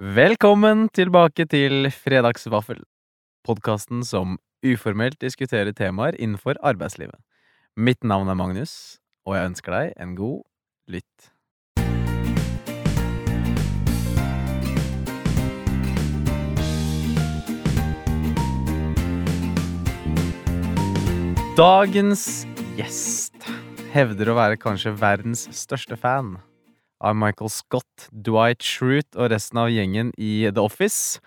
Velkommen tilbake til Fredagsvaffel, podkasten som uformelt diskuterer temaer innenfor arbeidslivet. Mitt navn er Magnus, og jeg ønsker deg en god lytt. Dagens gjest hevder å være kanskje verdens største fan av Michael Scott, Dwight Schrute og resten av gjengen i The Office.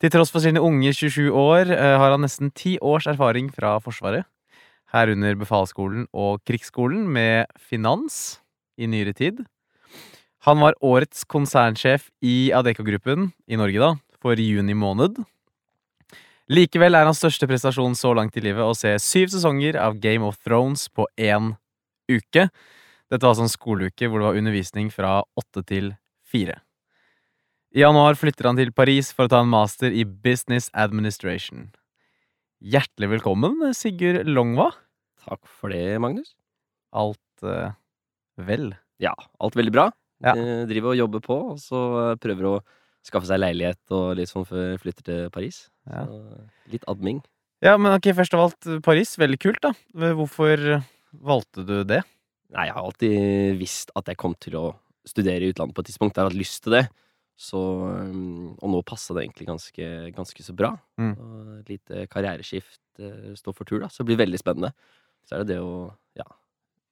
Til tross for sine unge 27 år eh, har han nesten ti års erfaring fra Forsvaret, herunder befalsskolen og krigsskolen med finans i nyere tid. Han var årets konsernsjef i Adecco-gruppen, i Norge da, for juni måned. Likevel er hans største prestasjon så langt i livet å se syv sesonger av Game of Thrones på én uke. Dette var sånn skoleuke hvor det var undervisning fra åtte til fire. I januar flytter han til Paris for å ta en master i Business Administration. Hjertelig velkommen, Sigurd Longva. Takk for det, Magnus. Alt eh, vel? Ja, alt veldig bra. Ja. Eh, driver og jobber på, og så prøver å skaffe seg leilighet og litt sånn før jeg flytter til Paris. Ja. Så litt adming. Ja, men ok, først av alt Paris. Veldig kult, da. Hvorfor valgte du det? Nei, jeg har alltid visst at jeg kom til å studere i utlandet på et tidspunkt. Jeg har hatt lyst til det. Så, um, og nå passa det egentlig ganske, ganske så bra. Mm. Et lite karriereskift eh, står for tur, da. Så det blir veldig spennende. Så er det det å, ja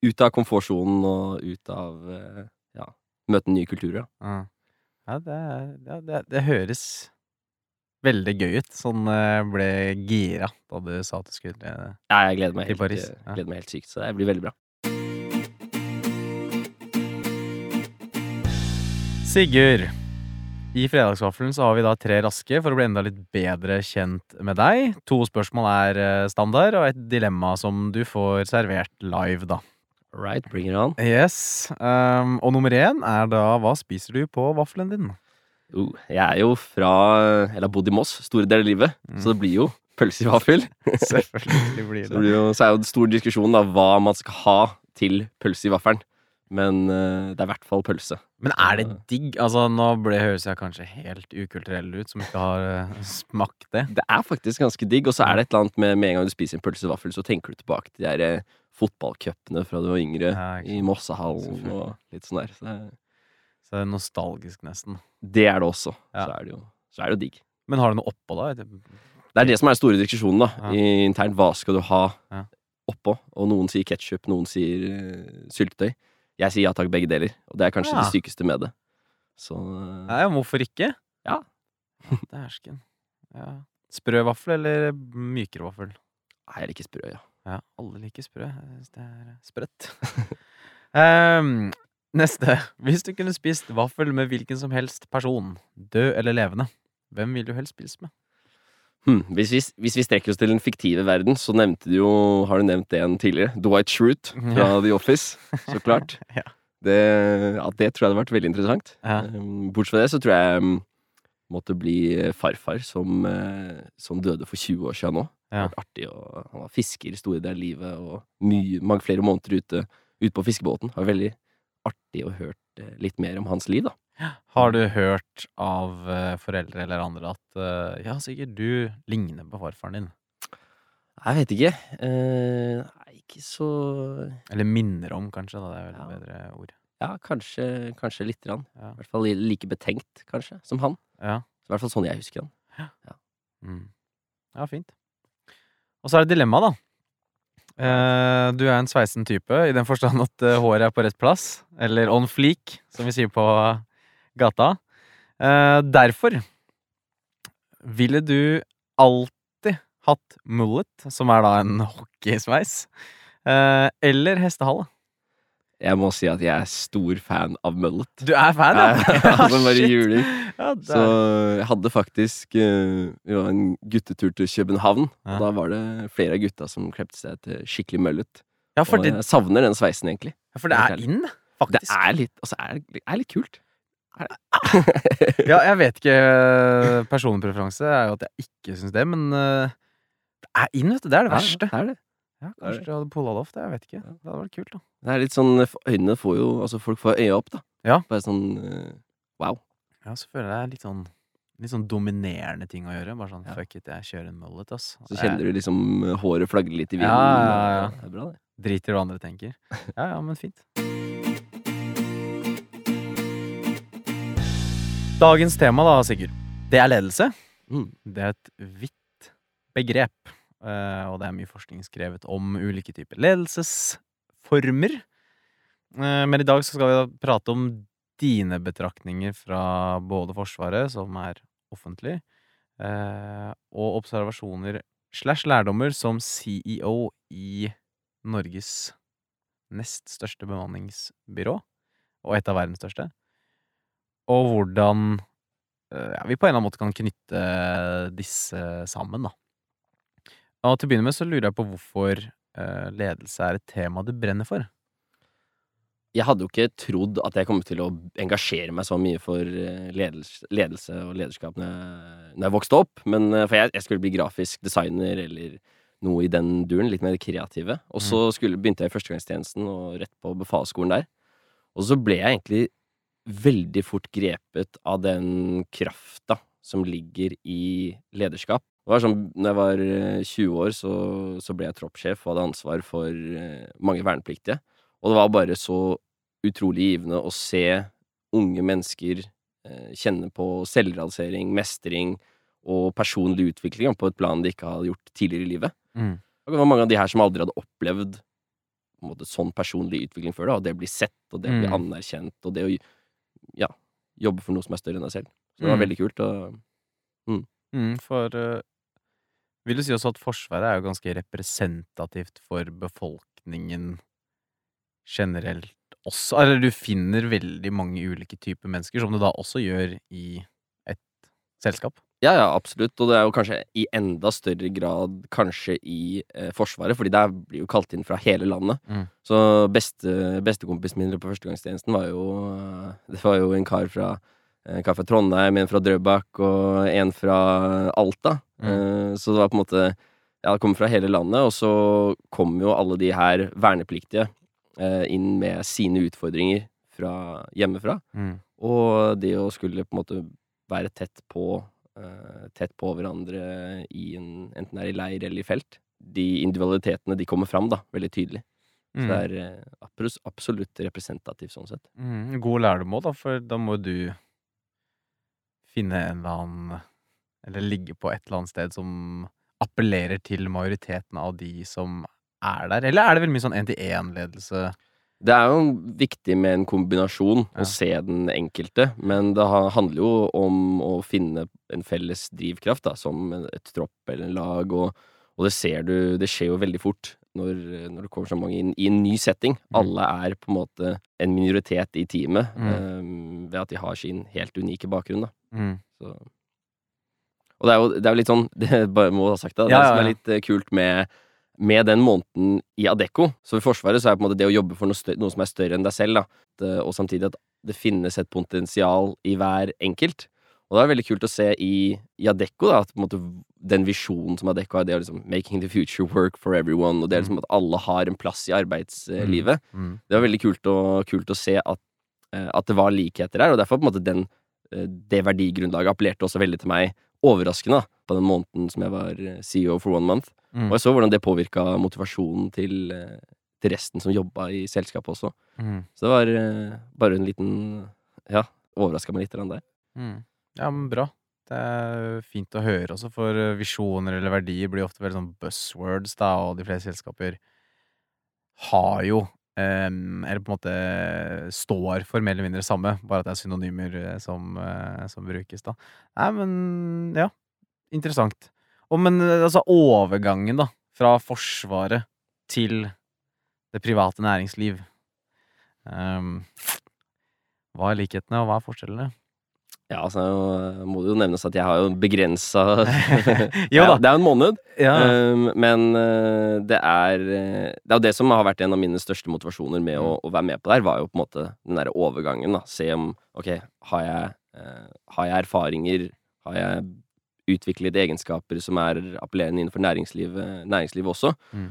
Ut av komfortsonen og ut av eh, Ja, møte nye kulturer. da. Ja, det, ja det, det høres veldig gøy ut. Sånn eh, ble gira da du sa at du skulle Ja, jeg gleder meg Til helt, Paris, ja. gleder meg helt sykt. Så det blir veldig bra. Sigurd, i Fredagsvaffelen så har vi da tre raske for å bli enda litt bedre kjent med deg. To spørsmål er eh, standard, og et dilemma som du får servert live, da. Right, bring it on. Yes. Um, og nummer én er da hva spiser du på vaffelen din? Jo, jeg er jo fra Eller har bodd i Moss store deler av livet, Mm. så det blir jo pølse i vaffel. Selvfølgelig blir Så, det blir jo, så er jo stor diskusjon da hva man skal ha til pølse i vaffelen. Men uh, det er i hvert fall pølse. Men er det digg? Altså, nå ble, høres jeg kanskje helt ukulturell ut, som ikke har uh, smakt det. Det er faktisk ganske digg, og så er det et eller annet med med en gang du spiser en pølsevaffel, så tenker du tilbake til de der uh, fotballcupene fra du var yngre, Ja, i. Mossehallen og litt sånn der. Så Så det er nostalgisk, nesten. det er det også. Ja. Så, er det jo, så er det jo digg. Men har du noe oppå, da? Det er det som er den store diskusjonen da, Ja. internt. Hva skal du ha oppå? Og noen sier ketsjup, noen sier uh, syltetøy. Jeg sier ja takk, begge deler. Og det er kanskje Ja. det sykeste med det. Så eh, Nei, hvorfor ikke? Ja. Dæsken. Ja. Sprø vaffel eller mykere vaffel? Nei, jeg liker sprø, ja. Ja, alle liker sprø. Det er sprøtt. um, neste. Hvis du kunne spist vaffel med hvilken som helst person, død eller levende, hvem vil du helst spise med? Hm, hvis, vi, hvis vi strekker oss til den fiktive verden, så nevnte du jo Har du nevnt det en tidligere? Dwight Schrute fra Ja. The Office. Så klart. Ja. det, ja, det tror jeg hadde vært veldig interessant. Ja. Um, Bortsett fra det så tror jeg um, måtte bli eh, farfar, som, eh, som døde for 20 år siden nå. Ja. artig, og Han var fisker i store deler av livet og mye, mange flere måneder ute, ute på fiskebåten. Har veldig artig å hørt eh, litt mer om hans liv, da. Har du hørt av eh, foreldre eller andre at eh, ja, sikkert du ligner på farfaren din? Jeg vet ikke. Eh, nei, ikke så Eller minner om, kanskje. Da. Det er vel Ja. bedre ord. Ja, kanskje, kanskje lite grann. Ja. I hvert fall like betenkt, kanskje, som han. Ja. I hvert fall sånn jeg husker han. Mm. ja, fint. Og så er det dilemma, da. Eh, du er en sveisen type, i den forstand at eh, håret er på rett plass. Eller on fleak, som vi sier på gata. Eh, derfor ville du alltid hatt mullet, som er da en hockeysveis, eller hestehale. Jeg må si at jeg er stor fan av mullet. Du er fan, ja? Altså bare juling. Ja, Så er- jeg hadde faktisk uh, jo, en guttetur til København. Ja. Og da var det flere av gutta som klepte seg til skikkelig mullet. ja, Og det, jeg savner den sveisen, egentlig. ja, for det er inn, Det er litt, altså, er, er litt kult. Er? Ja, jeg vet ikke eh, Personlig preferanse er jo at jeg ikke syns det, men uh, det er inn, vet du. Det er det verste. Det er det. Ja, kanskje du hadde pulla det off. Det, jeg vet ikke. Det hadde vært kult, da. Det er litt sånn Øynene får jo Altså, folk får øya opp, da. Ja. Bare sånn eh, wow. Ja, så føler jeg det er litt sånn litt sånn dominerende ting å gjøre. Bare sånn Ja. fuck it, jeg kjører en mullet, ass. Så kjenner du liksom eh, håret flagre litt i vinden. Ja, ja, ja. Det er bra, det. Driter i hva andre tenker. Ja, ja, men fint. Dagens tema, da, Sigurd, det er ledelse. Mm. Det er et vidt begrep, eh, og det er mye forskning skrevet om ulike typer ledelsesformer. Eh, Men i dag så skal vi da prate om dine betraktninger fra både Forsvaret, som er offentlig, eh, og observasjoner slash lærdommer som CEO i Norges nest største bemanningsbyrå, og et av verdens største. Og hvordan eh, ja, vi på en eller annen måte kan knytte disse sammen, da. Og til å begynne med så lurer jeg på hvorfor eh, ledelse er et tema du brenner for. Jeg hadde jo ikke trodd at jeg kom til å engasjere meg så mye for eh, ledelse, ledelse og lederskap når jeg, når jeg vokste opp. Men, eh, for jeg, jeg skulle bli grafisk designer eller noe i den duren. Litt mer kreative. Og så skulle, begynte jeg i førstegangstjenesten og rett på befalsskolen der. Og så ble jeg egentlig veldig fort grepet av den krafta som ligger i lederskap. Det var sånn, når jeg var eh, 20 år, så, så ble jeg troppssjef og hadde ansvar for eh, mange vernepliktige. Og det var bare så utrolig givende å se unge mennesker eh, kjenne på selvrealisering, mestring og personlig utvikling på et plan de ikke hadde gjort tidligere i livet. Mm. det var mange av de her som aldri hadde opplevd måte, sånn personlig utvikling før. Da, og det å bli sett, og det å bli Mm. anerkjent, og det å ja, jobbe for noe som er større enn deg selv. Så det var Mm. veldig kult. Og, Mm, for eh, vil du si også at Forsvaret er jo ganske representativt for befolkningen generelt også? Eller du finner veldig mange ulike typer mennesker, som du da også gjør i et selskap? ja, ja, absolutt. Og det er jo kanskje i enda større grad kanskje i eh, Forsvaret, fordi der blir jo kalt inn fra hele landet. Mm. Så beste, bestekompisen min på førstegangstjenesten var jo eh, Det var jo en kar fra en kar fra Trondheim, en fra Drøbak og en fra Alta. Mm. Eh, Så det var på en måte Ja, det kommer fra hele landet, og så kom jo alle de her vernepliktige eh, inn med sine utfordringer fra hjemmefra. Mm. Og det å skulle på en måte være tett på eh, Tett på hverandre i en, enten det er i leir eller i felt. De individualitetene de kommer fram da, veldig tydelig. Så Mm. det er eh, absolutt representativt sånn sett. Mm, god lærdom òg, da, for da må du finne en eller annen Eller ligge på et eller annet sted som appellerer til majoriteten av de som er der. Eller er det veldig mye sånn én-til-én-ledelse? Det er jo viktig med en kombinasjon, Ja. å se den enkelte, men det handler jo om å finne en felles drivkraft, da, som et tropp eller en lag, og, og det ser du Det skjer jo veldig fort når, når det kommer så mange inn i en ny setting. Alle er på en måte en minoritet i teamet Mm. eh, ved at de har sin helt unike bakgrunn, da. Mm. Så. Og det er, jo, det er jo litt sånn Det må ha sagt det. Det Ja, ja, som er litt eh, kult med, med den måneden i Adecco Så i Forsvaret så er på en måte det å jobbe for noe, større, noe som er større enn deg selv, da. Eh, Og samtidig at det finnes et potensial i hver enkelt. Og det er veldig kult å se i, i Adecco da, at på en måte den visjonen som Adecco har, det er liksom 'making the future work for everyone', og det er liksom at alle har en plass i arbeidslivet. Mm. Det var veldig kult å, kult å se at, eh, at det var likheter her, og derfor på en måte den, det verdigrunnlaget appellerte også veldig til meg, overraskende, på den måneden som jeg var eh, CEO for one month. Mm. Og jeg så hvordan det påvirka motivasjonen til, eh, til resten som jobba i selskapet også. Mm. Så det var eh, bare en liten Ja, overraska meg litt der. Mm. Ja, men bra. Det er fint å høre også, for eh, visjoner eller verdier blir ofte veldig sånn buzzwords, da, og de fleste selskaper har jo eller på en måte står for mer eller mindre samme, bare at det er synonymer eh, som, eh, som brukes, da. Nei, men ja. Interessant. Og men eh, altså overgangen, da, fra Forsvaret til det private næringsliv. um, hva er likhetene, og hva er forskjellene? Ja, altså må det jo nevnes at jeg har jo begrensa Jo da. Det er jo en måned. Ja. Um, men uh, det er uh, Det er jo det som har vært en av mine største motivasjoner med å, å være med på det her, var jo på en måte den derre overgangen, da. Se om Ok, har jeg, uh, har jeg erfaringer? Har jeg utviklet egenskaper som er appellerende innenfor næringslivet, næringslivet også? Mm.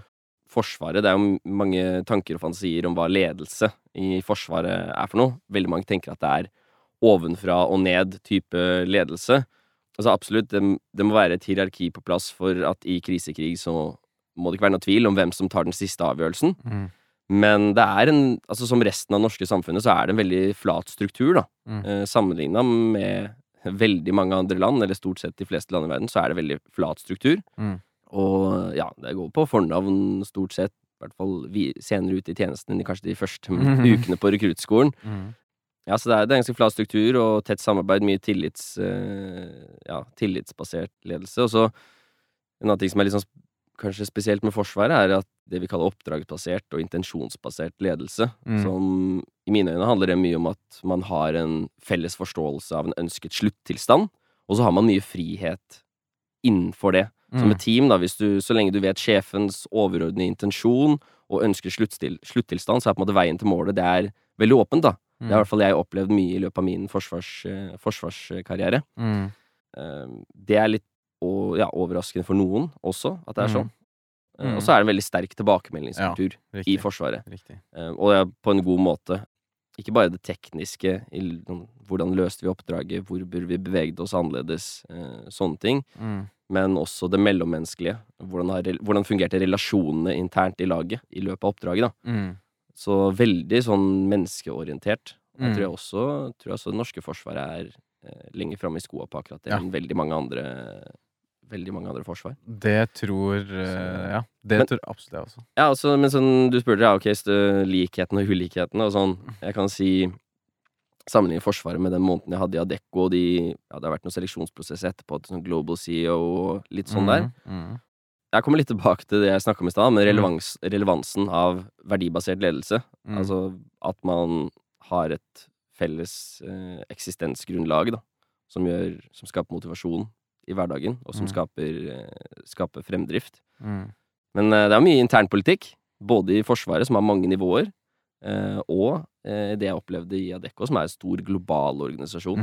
Forsvaret, det er jo mange tanker og fantasier om hva ledelse i Forsvaret er for noe. Veldig mange tenker at det er ovenfra og ned type ledelse. Altså absolutt, det, det må være et hierarki på plass for at i krisekrig så må det ikke være noe tvil om hvem som tar den siste avgjørelsen. Mm. Men det er en Altså som resten av det norske samfunnet, så er det en veldig flat struktur, da. Mm. Eh, Sammenligna med veldig mange andre land, eller stort sett de fleste land i verden, så er det veldig flat struktur. Mm. Og ja, det går på fornavn stort sett, i hvert fall vi, senere ute i tjenesten, enn kanskje de første ukene på rekruttskolen. Mm. Ja, så det er, det er en ganske flat struktur og tett samarbeid, mye tillits, eh, ja, tillitsbasert ledelse. Og så en annen ting som er litt sånn kanskje spesielt med Forsvaret, er at det vi kaller oppdragsbasert og intensjonsbasert ledelse, Mm. som i mine øyne handler det mye om at man har en felles forståelse av en ønsket sluttilstand, og så har man mye frihet innenfor det. Som Mm. et team, da, hvis du, så lenge du vet sjefens overordnede intensjon og ønsker sluttilstand, så er på en måte veien til målet det er veldig åpent, da. Det har i hvert fall jeg opplevd mye i løpet av min forsvars, eh, forsvarskarriere. Mm. Eh, det er litt ja, overraskende for noen også, at det er Mm. sånn. Eh, Mm. Og så er det en veldig sterk tilbakemeldingskultur i Riktig. Forsvaret. Riktig. Og det er på en god måte. Ikke bare det tekniske, i hvordan løste vi oppdraget, hvor burde vi beveget oss annerledes, sånne ting. Mm. Men også det mellommenneskelige. Hvordan, har, hvordan fungerte relasjonene internt i laget i løpet av oppdraget. da. Mm. Så veldig sånn menneskeorientert. Og Jeg Mm. tror jeg også, tror jeg også det norske forsvaret er eh, lenger framme i skoa på akkurat det Ja. enn veldig mange andre Veldig mange andre forsvar. Det tror eh, Ja, det Men- tror absolutt jeg også. Ja, altså, men sånn, du spurte ja, ok, likhetene og ulikhetene og sånn. Jeg kan si Sammenligne Forsvaret med den måneden jeg hadde i Adecco, og de Ja, det har vært noen seleksjonsprosesser etterpå til sånn Global CEO og litt sånn der. Mm. Jeg kommer litt tilbake til det jeg snakka om i stad, med Mm. relevans, relevansen av verdibasert ledelse. Mm. Altså at man har et felles eh, eksistensgrunnlag, da, som gjør Som skaper motivasjon i hverdagen, og som Mm. skaper, eh, skaper fremdrift. Mm. Men eh, det er mye internpolitikk, både i Forsvaret, som har mange nivåer, eh, og eh, det jeg opplevde i Adecco, som er en stor global organisasjon.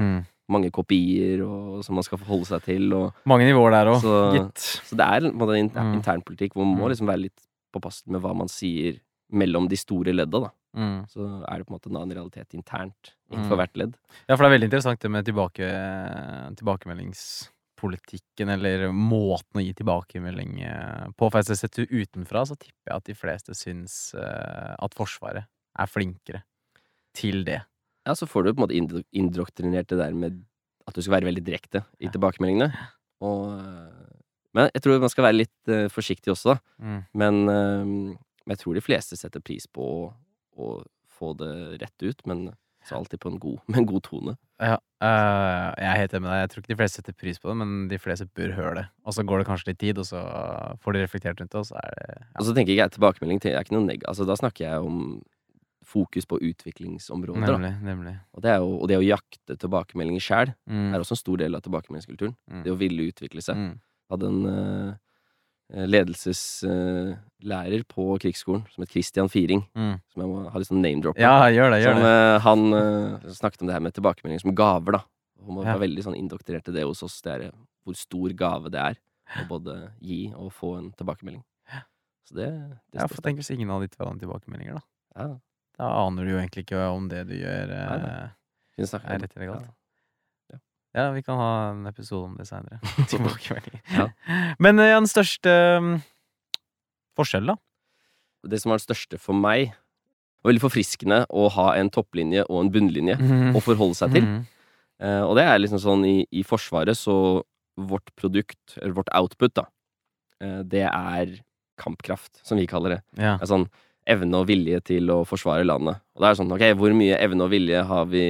Mm. Mange kopier og, som man skal forholde seg til. Og, Mange nivåer der òg, Så- gitt. så det er en intern, inter Mm. internpolitikk hvor man må Mm. liksom være litt påpasselig med hva man sier mellom de store ledda. da. Mm. Så er det på en måte en annen realitet internt Mm. innenfor hvert ledd. Ja, for det er veldig interessant det med tilbake, tilbakemeldingspolitikken, eller måten å gi tilbakemelding eh, på. For jeg ser utenfra, så tipper jeg at de fleste syns eh, at Forsvaret er flinkere til det. Ja, så får du på en måte indo- indoktrinert det der med at du skal være veldig direkte i tilbakemeldingene. Og, øh, men jeg tror man skal være litt uh, forsiktig også, da. Mm. Men, uh, jeg tror de fleste setter pris på å, å få det rett ut, men så alltid på en god, med en god tone. Ja, uh, jeg er helt enig med deg. Jeg tror ikke de fleste setter pris på det, men de fleste bør høre det. Og så går det kanskje litt tid, og så får de reflektert rundt det, og så er det ja. Og så tenker jeg tilbakemelding til, er ikke noe neg altså, Da snakker jeg om fokus på utviklingsområder. Nemlig. nemlig. Og, det jo, og det å jakte tilbakemeldinger sjæl Mm. er også en stor del av tilbakemeldingskulturen. Mm. Det å ville utvikle seg. Mm. hadde en uh, ledelseslærer på krigsskolen som het Christian Firing. Mm. Som jeg må ha litt sånn name-drop på. Ja, gjør det. Gjør som, det. eh, han eh, snakket om det her med tilbakemeldinger som gaver, da. Hun var Ja. veldig sånn indoktrinert til det hos oss. Det er eh, hvor stor gave det er å både gi og få en tilbakemelding. Så det, det Ja, for tenk hvis ingen av de får tilbakemeldinger, da. Ja, Da aner du jo egentlig ikke om det du gjør, Nei, nei. eh, det- er rett eller galt. Ja. Ja, vi kan ha en episode om det seinere. Ja. Men eh, ja, den største mm, forskjellen, da? Det som var det største for meg, var veldig forfriskende å ha en topplinje og en bunnlinje å forholde seg til. Mhm. Eh, og det er liksom sånn i, i Forsvaret, så vårt produkt, eller vårt output, da, eh, det er kampkraft, som vi kaller det. Ja. Det er sånn evne og vilje til å forsvare landet. Og det er sånn, ok, hvor mye evne og vilje har vi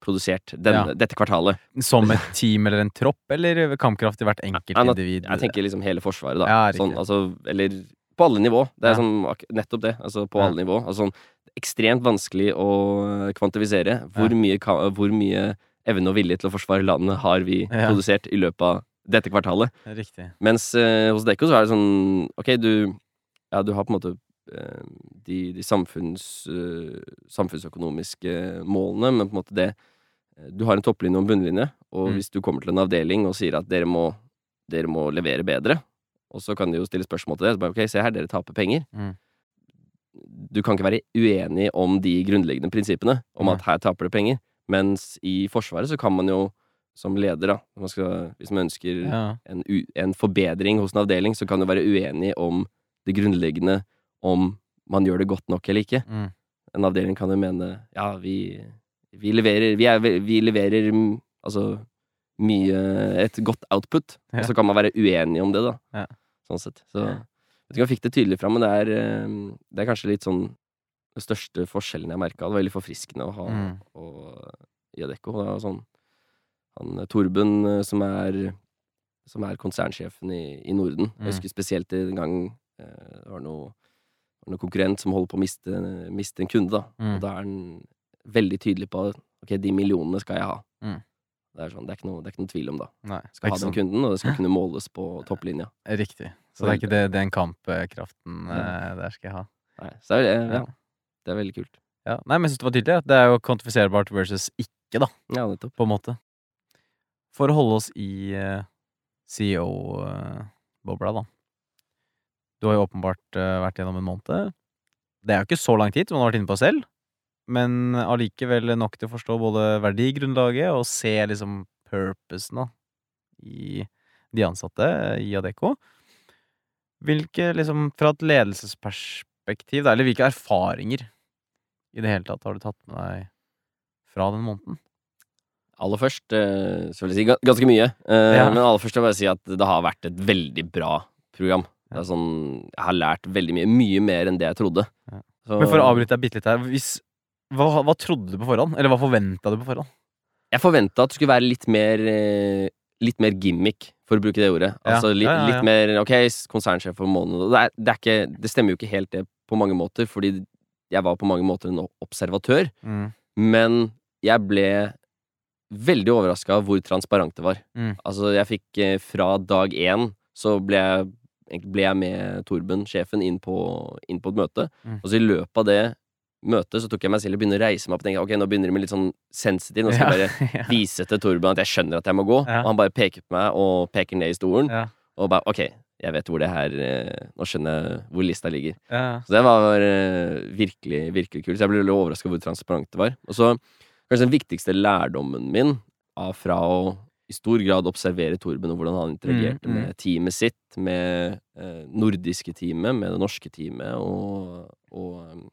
produsert den, Ja. dette kvartalet? Som et team eller en tropp, eller kampkraft i hvert enkelt Ja, individ? Jeg tenker liksom hele Forsvaret, da. Ja, sånn, altså, eller på alle nivå. Det er sånn, nettopp det. Altså på alle nivå. Altså, sånn, ekstremt vanskelig å kvantifisere hvor, mye, hvor mye evne og vilje til å forsvare landet har vi produsert i løpet av dette kvartalet. Riktig. Mens eh, hos Dekko så er det sånn Ok, du, ja, du har på en måte eh, de, de samfunns, eh, samfunnsøkonomiske målene, men på en måte det eh, Du har en topplinje og en bunnlinje, og Mm. hvis du kommer til en avdeling og sier at dere må, dere må levere bedre, og så kan de jo stille spørsmål til det. Så bare, ok, se her, dere taper penger. Mm. Du kan ikke være uenig om de grunnleggende prinsippene, om at her taper det penger. Mens i Forsvaret så kan man jo som leder, da man skal, Hvis man ønsker Ja. en, en forbedring hos en avdeling, så kan du være uenig om det grunnleggende, om man gjør det godt nok eller ikke. Mm. En avdeling kan jo mene ja, vi, vi leverer Vi, er, vi leverer mm, altså mye Et godt output, Ja. og så kan man være uenig om det, da. Ja. Sånn sett. Så jeg vet ikke om jeg fikk det tydelig fram, men det er, eh, det er kanskje litt sånn den største forskjellen jeg merka. Det var veldig forfriskende å ha Mm. og. Det var sånn han Torben, eh, som er som er konsernsjefen i, i Norden. Mm. Jeg husker spesielt en gang eh, det var noe, var noe konkurrent som holder på å miste, miste en kunde, da. Mm. Og da er han veldig tydelig på ok, de millionene skal jeg ha. Mm. Det er sånn, det er noe, det er ikke noe tvil om, da. Nei, Skal ha den sånn. kunden, og det skal kunne måles på topplinja. Riktig. Så det er ikke det, den kampkraften ja. der skal jeg ha. Nei, så det er, ja, det er veldig kult. Ja. Nei, men jeg syns det var tydelig. at Det er jo kvantifiserbart versus ikke, da, Ja, nettopp. på en måte. For å holde oss i uh, CEO-bobla, da. Du har jo åpenbart eh, vært gjennom en måned. Det er jo ikke så lang tid, som du har vært inne på selv, men allikevel nok til å forstå både verdigrunnlaget og se liksom purposen da, i de ansatte i Adecco. Hvilke, liksom, fra et ledelsesperspektiv, eller hvilke erfaringer i det hele tatt har du tatt med deg fra den måneden? Aller først, eh, så vil jeg si ganske mye. Eh, Ja. Men aller først vil jeg bare si at det har vært et veldig bra program. Det er sånn, jeg har lært veldig mye. Mye mer enn det jeg trodde. Ja. Så, Men for å avbryte deg bitte litt her, hvis, hva, hva trodde du på forhånd? Eller hva forventa du på forhånd? Jeg forventa at det skulle være litt mer eh, Litt mer gimmick, for å bruke det ordet. Ja. Altså litt, Ja, litt mer Ok, konsernsjef for måneden. Det, er, det, er ikke, det stemmer jo ikke helt det på mange måter, fordi jeg var på mange måter en observatør. Mm. Men jeg ble veldig overraska av hvor transparent det var. Mm. Altså, jeg fikk eh, fra dag én så ble jeg, ble jeg med Torben, sjefen, inn på, inn på et møte. Mm. Og så i løpet av det møtet så tok jeg meg selv og begynte å reise meg opp og tenkte ok, nå begynner det med litt sånn sensitiv. Nå skal jeg bare vise til Torben at jeg skjønner at jeg må gå. Ja. Og han bare peker på meg og peker ned i stolen. Ja. Og bare ok, jeg vet hvor det her eh, Nå skjønner jeg hvor lista ligger. Ja. Så det var eh, virkelig, virkelig kult. Så jeg ble veldig overraska hvor transparent det var. Og så kanskje den viktigste lærdommen min av fra å i stor grad observere Torben og hvordan han interagerte Mm, mm. med teamet sitt, med eh, nordiske teamet, med det norske teamet og, og eh,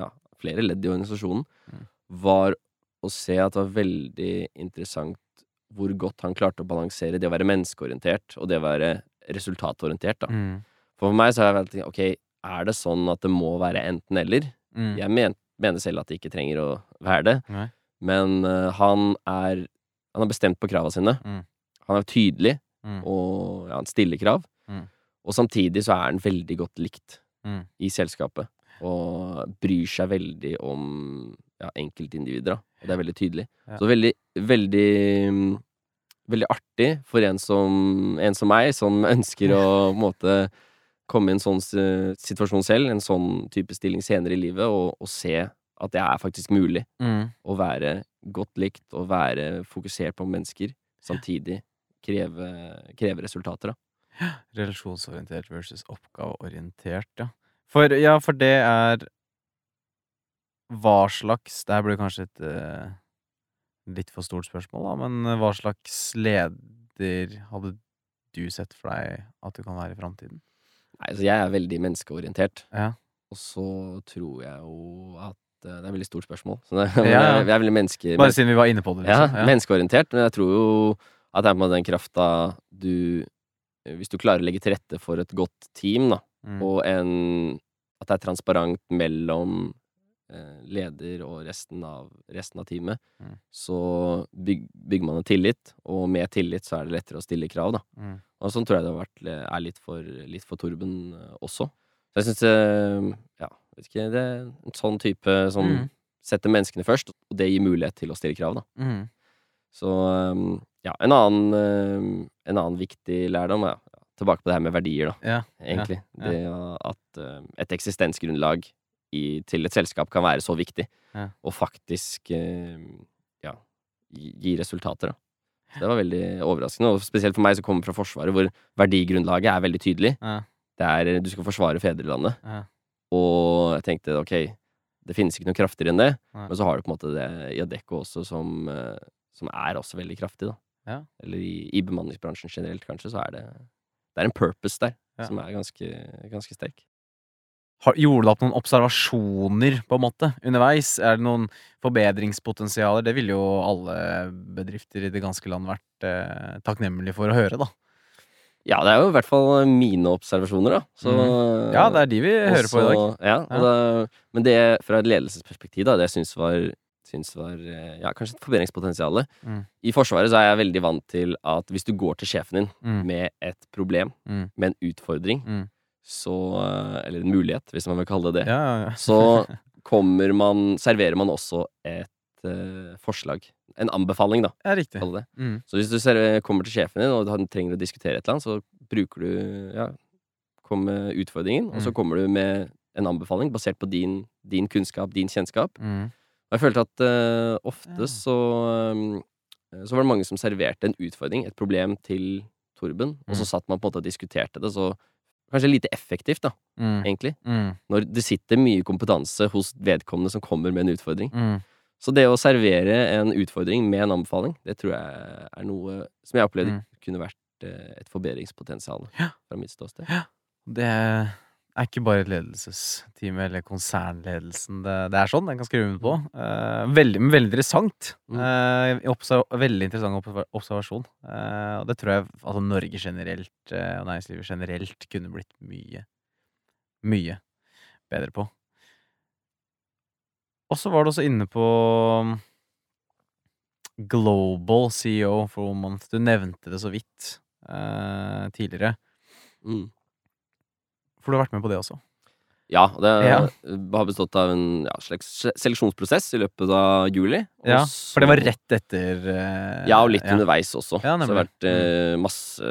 ja, flere ledd i organisasjonen, Mm. var å se at det var veldig interessant hvor godt han klarte å balansere det å være menneskeorientert og det å være resultatorientert. da. Mm. For meg så har jeg vært ok, er det sånn at det må være enten-eller? Mm. Jeg men, mener selv at det ikke trenger å være det, Nei. men uh, han er Han har bestemt på krava sine. Mm. Han er tydelig, Mm. og ja, han stiller krav. Mm. Og samtidig så er han veldig godt likt Mm. i selskapet. Og bryr seg veldig om ja, enkeltindivider. Og det er veldig tydelig. Ja. Så veldig, veldig Veldig artig for en som, en som meg, som ønsker å på en måte komme i en sånn situasjon selv, en sånn type stilling senere i livet, og, og se at det er faktisk mulig Mm. å være godt likt og være fokusert på mennesker, samtidig kreve, kreve resultater, da. Relasjonsorientert versus oppgaveorientert, ja. For, ja, for det er Hva slags Det her blir kanskje et uh, litt for stort spørsmål, da, men hva slags leder hadde du sett for deg at du kan være i framtiden? Nei, så jeg er veldig menneskeorientert. Ja. Og så tror jeg jo at Det er et veldig stort spørsmål. Så det, Ja, ja. Vi er veldig menneske... Bare siden vi var inne på det, ja, liksom. menneskeorientert, men jeg tror jo at det er på en måte den krafta du Hvis du klarer å legge til rette for et godt team, da, Mm. og en At det er transparent mellom eh, leder og resten av, resten av teamet, Mm. så byg, bygger man en tillit, og med tillit så er det lettere å stille krav, da. Mm. Og sånn tror jeg det har vært, er litt for, litt for Torben eh, også. Så jeg syns eh, Ja, ikke, det er en sånn type som Mm. setter menneskene først, og det gir mulighet til å stille krav, da. Mm. Så um, ja, en annen, um, en annen viktig lærdom er ja, tilbake på det her med verdier, da, Ja. egentlig. ja. Det at um, et eksistensgrunnlag i, til et selskap kan være så viktig, Ja. og faktisk um, ja, gi, resultater, da. Så det var veldig overraskende, og spesielt for meg som kommer fra Forsvaret, hvor verdigrunnlaget er veldig tydelig. Ja. Det er du skal forsvare fedrelandet, Ja. Og jeg tenkte ok, det finnes ikke noe kraftigere enn det, Nei. men så har du på en måte det i Adecco også som, eh, som er også veldig kraftig, da. Ja. eller i, i bemanningsbransjen generelt, kanskje, så er det Det er en purpose der Ja. som er ganske, ganske sterk. Har, gjorde du opp noen observasjoner, på en måte, underveis? Er det noen forbedringspotensialer? Det ville jo alle bedrifter i det ganske land vært eh, takknemlige for å høre, da. Ja, det er jo i hvert fall mine observasjoner, da. Så, Mm. Ja, det er de vi hører på i dag. Ja, Ja, Det, men det fra et ledelsesperspektiv, da, det syns var, syns var eh, ja, kanskje et forbedringspotensial. Mm. I Forsvaret så er jeg veldig vant til at hvis du går til sjefen din Mm. med et problem, Mm. med en utfordring, Mm. så eh, Eller en mulighet, hvis man vil kalle det det. Ja. Så kommer man Serverer man også et uh, forslag. En anbefaling, da. ja riktig. Mm. Så hvis du ser, kommer til sjefen din og han trenger å diskutere et eller annet, så bruker du Ja, kom med utfordringen, og så Mm. kommer du med en anbefaling basert på din, din kunnskap, din kjennskap. Mm. Og jeg følte at uh, ofte så um, Så var det mange som serverte en utfordring, et problem, til Torben, og så Mm. satt man på en måte og diskuterte det, så Kanskje lite effektivt, da, Mm. egentlig. Mm. Når det sitter mye kompetanse hos vedkommende som kommer med en utfordring. Så det å servere en utfordring med en anbefaling, det tror jeg er noe som jeg opplevde Mm. kunne vært eh, et forbedringspotensial Ja. fra mitt ståsted. Det er ikke bare et ledelsesteam eller konsernledelsen det, det er sånn. Den kan skrive under på. Uh, veldig, veldig interessant. Observ veldig interessant observasjon. Uh, og det tror jeg altså Norge generelt og næringslivet generelt kunne blitt mye, mye bedre på. Og så var du også inne på um, Global CEO for One Month. Du nevnte det så vidt eh, tidligere. Mm. For du har vært med på det også. Ja, det Ja. har bestått av en ja, slags seleksjonsprosess i løpet av juli. Ja, For det var rett etter eh, Ja, og litt ja. underveis også. Så det har vært eh, masse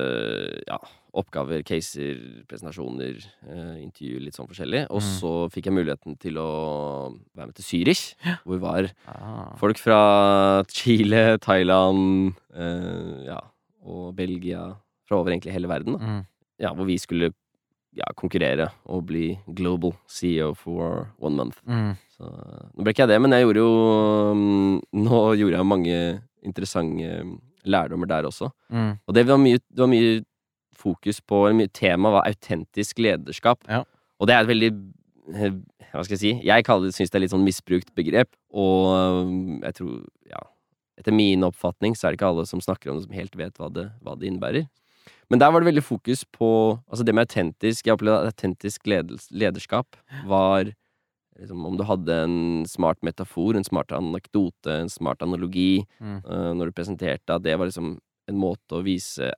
ja, oppgaver, caser, presentasjoner, eh, intervjuer, litt sånn forskjellig. Og Mm. så fikk jeg muligheten til å være med til Zürich, hvor var Ah. folk fra Chile, Thailand eh, ja, og Belgia, fra over egentlig hele verden, da. Mm. Ja, hvor vi skulle ja, konkurrere og bli global CEO for one month. Mm. Så nå ble ikke jeg det, men jeg gjorde jo mm, Nå gjorde jeg mange interessante lærdommer der også. Mm. Og det var mye, det var mye fokus på Temaet var autentisk lederskap. Ja. Og det er et veldig eh, Hva skal jeg si? Jeg syns det er litt sånn misbrukt begrep. Og mm, jeg tror Ja. Etter min oppfatning så er det ikke alle som snakker om det, som helt vet hva det, hva det innebærer. Men der var det veldig fokus på Altså det med autentisk Jeg opplevde at autentisk lederskap var liksom, Om du hadde en smart metafor, en smart anekdote, en smart analogi Mm. uh, når du presenterte at det var liksom en måte å vise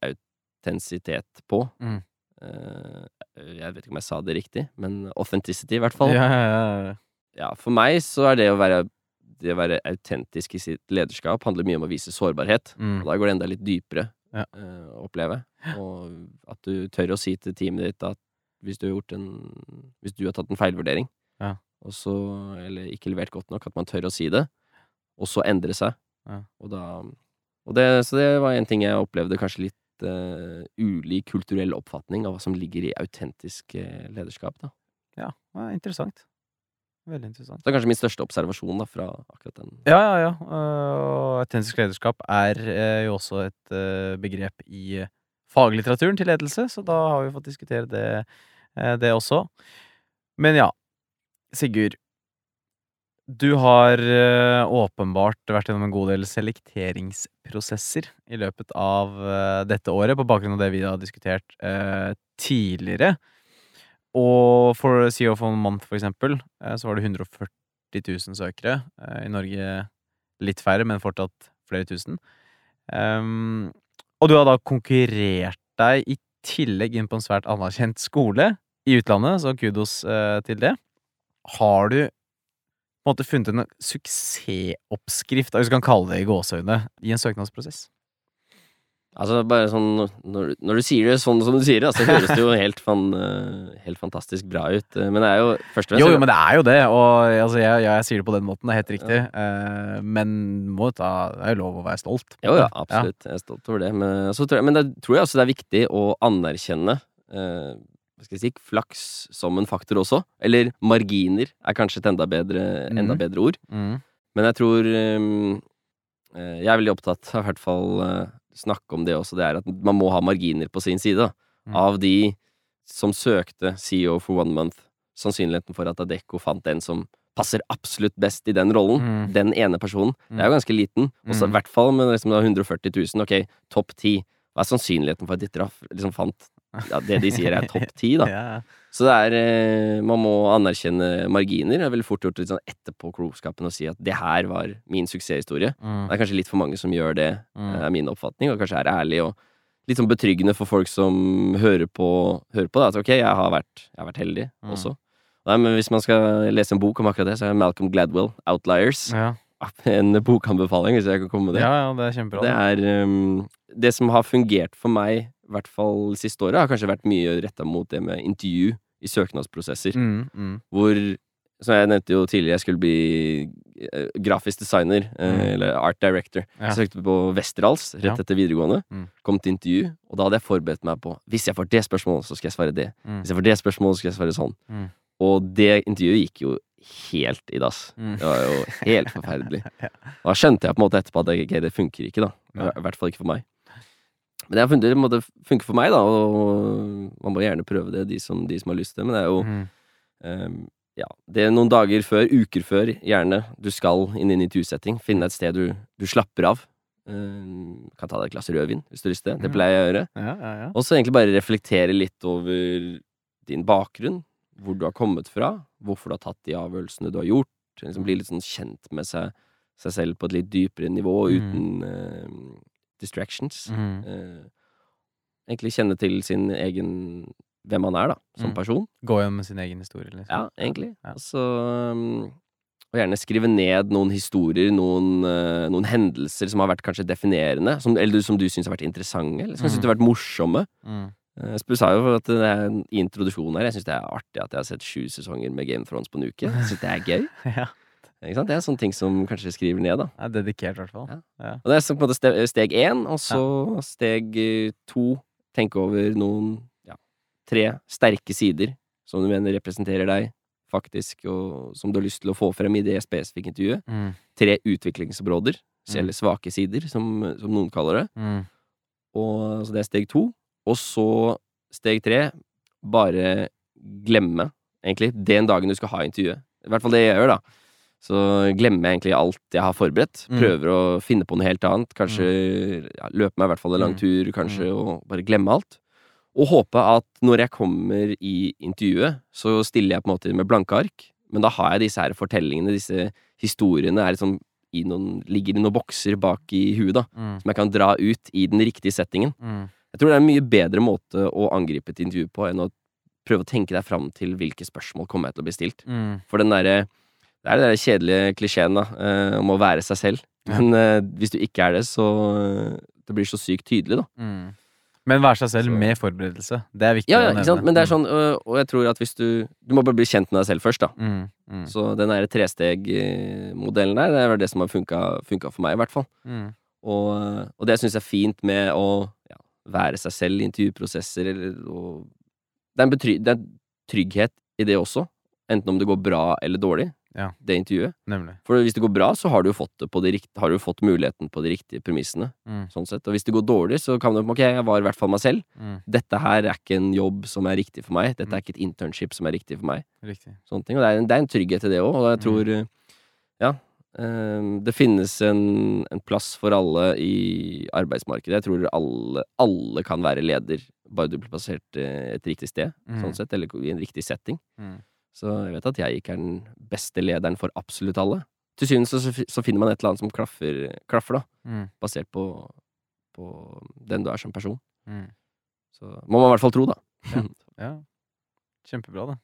autentisitet på. Mm. Eh, jeg vet ikke om jeg sa det riktig, men authenticity, i hvert fall. Ja, ja, ja. Ja, for meg så er det å være det å være autentisk i sitt lederskap handler mye om å vise sårbarhet. Mm. Og da går det enda litt dypere Ja. uh, å oppleve. Og at du tør å si til teamet ditt at hvis du har gjort en Hvis du har tatt en feilvurdering, Ja. og så Eller ikke levert godt nok, at man tør å si det, og så endre seg. Ja. Og da og det, Så det var en ting jeg opplevde kanskje litt eh, ulik kulturell oppfatning av hva som ligger i autentisk eh, lederskap. da. ja. interessant. Veldig interessant. Det er kanskje min største observasjon da, fra akkurat den. Ja, ja, ja. Og autentisk lederskap er eh, jo også et eh, begrep i eh, faglitteraturen til ledelse, så da har vi fått diskutere det, eh, det også. Men ja, Sigurd. Du har eh, åpenbart vært gjennom en god del selekteringsprosesser i løpet av eh, dette året, på bakgrunn av det vi har diskutert eh, tidligere. Og for CEO for en Month, for eksempel, så var det 140 000 søkere. I Norge litt færre, men fortsatt flere tusen. Ehm, og du har da konkurrert deg i tillegg inn på en svært anerkjent skole i utlandet, så kudos til det. Har du på en måte funnet en suksessoppskrift, hvis vi kan kalle det i gåseøyne, i en søknadsprosess? Altså bare sånn Når, når du sier det sånn som du sier det, så høres det jo helt, fan, eh, helt fantastisk bra ut. Eh, Men det er jo først og fremst Jo, jo, men det er jo det, og altså, jeg, jeg sier det på den måten, det er helt riktig. Eh, men må ta, det er jo lov å være stolt. Jo, ja, absolutt. Jeg er stolt over det. Men, så tror jeg, men det tror jeg også det er viktig å anerkjenne hva skal jeg si, flaks som en faktor også. Eller marginer er kanskje et enda bedre, enda mm. bedre ord. Mm. Men jeg tror eh, Jeg er veldig opptatt av i hvert fall uh, snakke om det også, det er at man må ha marginer på sin side. Mm. Av de som søkte CEO for one month, sannsynligheten for at Adecco fant den som passer absolutt best i den rollen, Mm. den ene personen, det er jo ganske liten. Og i Mm. hvert fall med liksom 140 000, ok, topp ti. Hva er sannsynligheten for at de traff, liksom fant ja, det de sier er topp ti, da? Ja. Så det er eh, Man må anerkjenne marginer. Det er veldig fort gjort litt sånn etterpåklokskapen å si at det her var min suksesshistorie. Mm. Det er kanskje litt for mange som gjør det, Mm. er min oppfatning, og kanskje er ærlig og litt sånn betryggende for folk som hører på, hører på det. At ok, jeg har vært, jeg har vært heldig Mm. også. Nei, men hvis man skal lese en bok om akkurat det, så er Malcolm Gladwell, 'Outliers', Ja. en bokanbefaling, hvis jeg kan komme med det. ja, ja, det er kjempebra. Det er um, Det som har fungert for meg, i hvert fall siste året, har kanskje vært mye retta mot det med intervju i søknadsprosesser. Mm, mm. Hvor Som jeg nevnte jo tidligere, jeg skulle bli eh, grafisk designer, eh, Mm. eller art director. Ja. Jeg søkte på Westerdals rett Ja. etter videregående. Mm. Kom til intervju, og da hadde jeg forberedt meg på Hvis jeg får det spørsmålet, så skal jeg svare det. Mm. Hvis jeg får det spørsmålet, så skal jeg svare sånn. Mm. Og det intervjuet gikk jo helt i dass. Det var jo helt forferdelig. Da skjønte jeg på en måte etterpå at ok, det funker ikke, da. I hvert fall ikke for meg. Men det har funnet det måtte funke for meg, da, og man må gjerne prøve det, de som, de som har lyst til det. Men det er jo Mm. um, ja, det er noen dager før, uker før, gjerne, du skal inn i en intervjusetting. Finne et sted du, du slapper av. Um, kan ta deg et glass rødvin hvis du har lyst til det. Det Mm. pleier jeg å gjøre. Ja, ja, ja. Og så egentlig bare reflektere litt over din bakgrunn. Hvor du har kommet fra. Hvorfor du har tatt de avgjørelsene du har gjort. Liksom bli litt sånn kjent med seg, seg selv på et litt dypere nivå, Mm. uten ehm, distractions. Mm. Eh, egentlig kjenne til sin egen Hvem man er, da, som Mm. person. Gå gjennom sin egen historie, liksom. Ja, egentlig. Ja. Um, Og gjerne skrive ned noen historier, noen, eh, noen hendelser som har vært kanskje definerende, som, eller som du syns har vært interessante, eller som Mm. syns har vært morsomme. Mm. Uh, Spu sa jo at det er en i introduksjonen her Jeg syns det er artig at jeg har sett sju sesonger med Game of Thrones på en uke. Jeg synes det er gøy. ja. Det er sånne ting som kanskje skriver ned, da. Er dedikert, i hvert fall. Ja. Ja. Og det er på en måte ste- steg én, og så steg eh, to tenke over noen ja, tre sterke sider som du mener representerer deg, faktisk, og som du har lyst til å få frem i det spesifikke intervjuet. Mm. Tre utviklingsområder, Mm. eller svake sider, som, som noen kaller det. Mm. Og, så det er steg to. Og så steg tre, bare glemme, egentlig, den dagen du skal ha intervjuet. I hvert fall det jeg gjør, da. Så glemmer jeg egentlig alt jeg har forberedt. Mm. Prøver å finne på noe helt annet. Kanskje ja, løpe meg i hvert fall en lang Mm. tur, kanskje, og bare glemme alt. Og håpe at når jeg kommer i intervjuet, så stiller jeg på en måte med blanke ark. Men da har jeg disse her fortellingene, disse historiene, er liksom i noen, ligger i noen bokser bak i huet, da. Mm. Som jeg kan dra ut i den riktige settingen. Mm. Jeg tror det er en mye bedre måte å angripe et intervju på enn å prøve å tenke deg fram til hvilke spørsmål kommer jeg til å bli stilt. Mm. For den derre Det er den kjedelige klisjeen da, eh, om å være seg selv. Men uh, hvis du ikke er det, så eh, Det blir så sykt tydelig, da. Mm. Men være seg selv Så- med forberedelse. Det er viktig Ja, ja, ikke sant? Men det er sånn, øh, og jeg tror at hvis du Du må bare bli kjent med deg selv først, da. Mm. Mm. Så den derre trestegmodellen der, det er det som har funka, funka for meg, i hvert fall. Mm. Og, og det syns jeg er fint med å ja, være seg selv i intervjuprosesser, eller og det, er en betry, det er en trygghet i det også, enten om det går bra eller dårlig, Ja. det intervjuet. Nemlig. For hvis det går bra, så har du jo fått, det på de rikt, har du fått muligheten på de riktige premissene. Mm. Sånn sett. Og hvis det går dårlig, så kan du ok, jeg var i hvert fall meg selv. Mm. Dette her er ikke en jobb som er riktig for meg. Dette Mm. er ikke et internship som er riktig for meg. Riktig. Sånne ting. Og det er en, det er en trygghet i det òg, og jeg Mm. tror eh, Ja. eh, Det finnes en, en plass for alle i arbeidsmarkedet. Jeg tror alle, alle kan være leder, bare du blir plassert eh, et riktig sted, Mm. sånn sett, eller i en riktig setting. Mm. Så jeg vet at jeg ikke er den beste lederen for absolutt alle. Til syvende så, så finner man et eller annet som klaffer, klaffer, da, Mm. basert på, på den du er som person. Mm. Så må man i hvert fall tro, da. Ja. Kjempebra, da.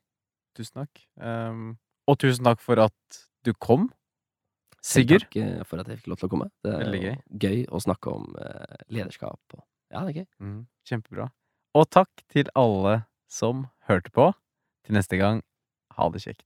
Tusen takk. Um, og tusen takk for at du kom. Sigurd? takk eh, for at jeg fikk lov til å komme. Det er gøy. gøy å snakke om eh, lederskap. Og, ja, det er gøy. Mm. Kjempebra. Og takk til alle som hørte på. Til neste gang, ha det kjekt.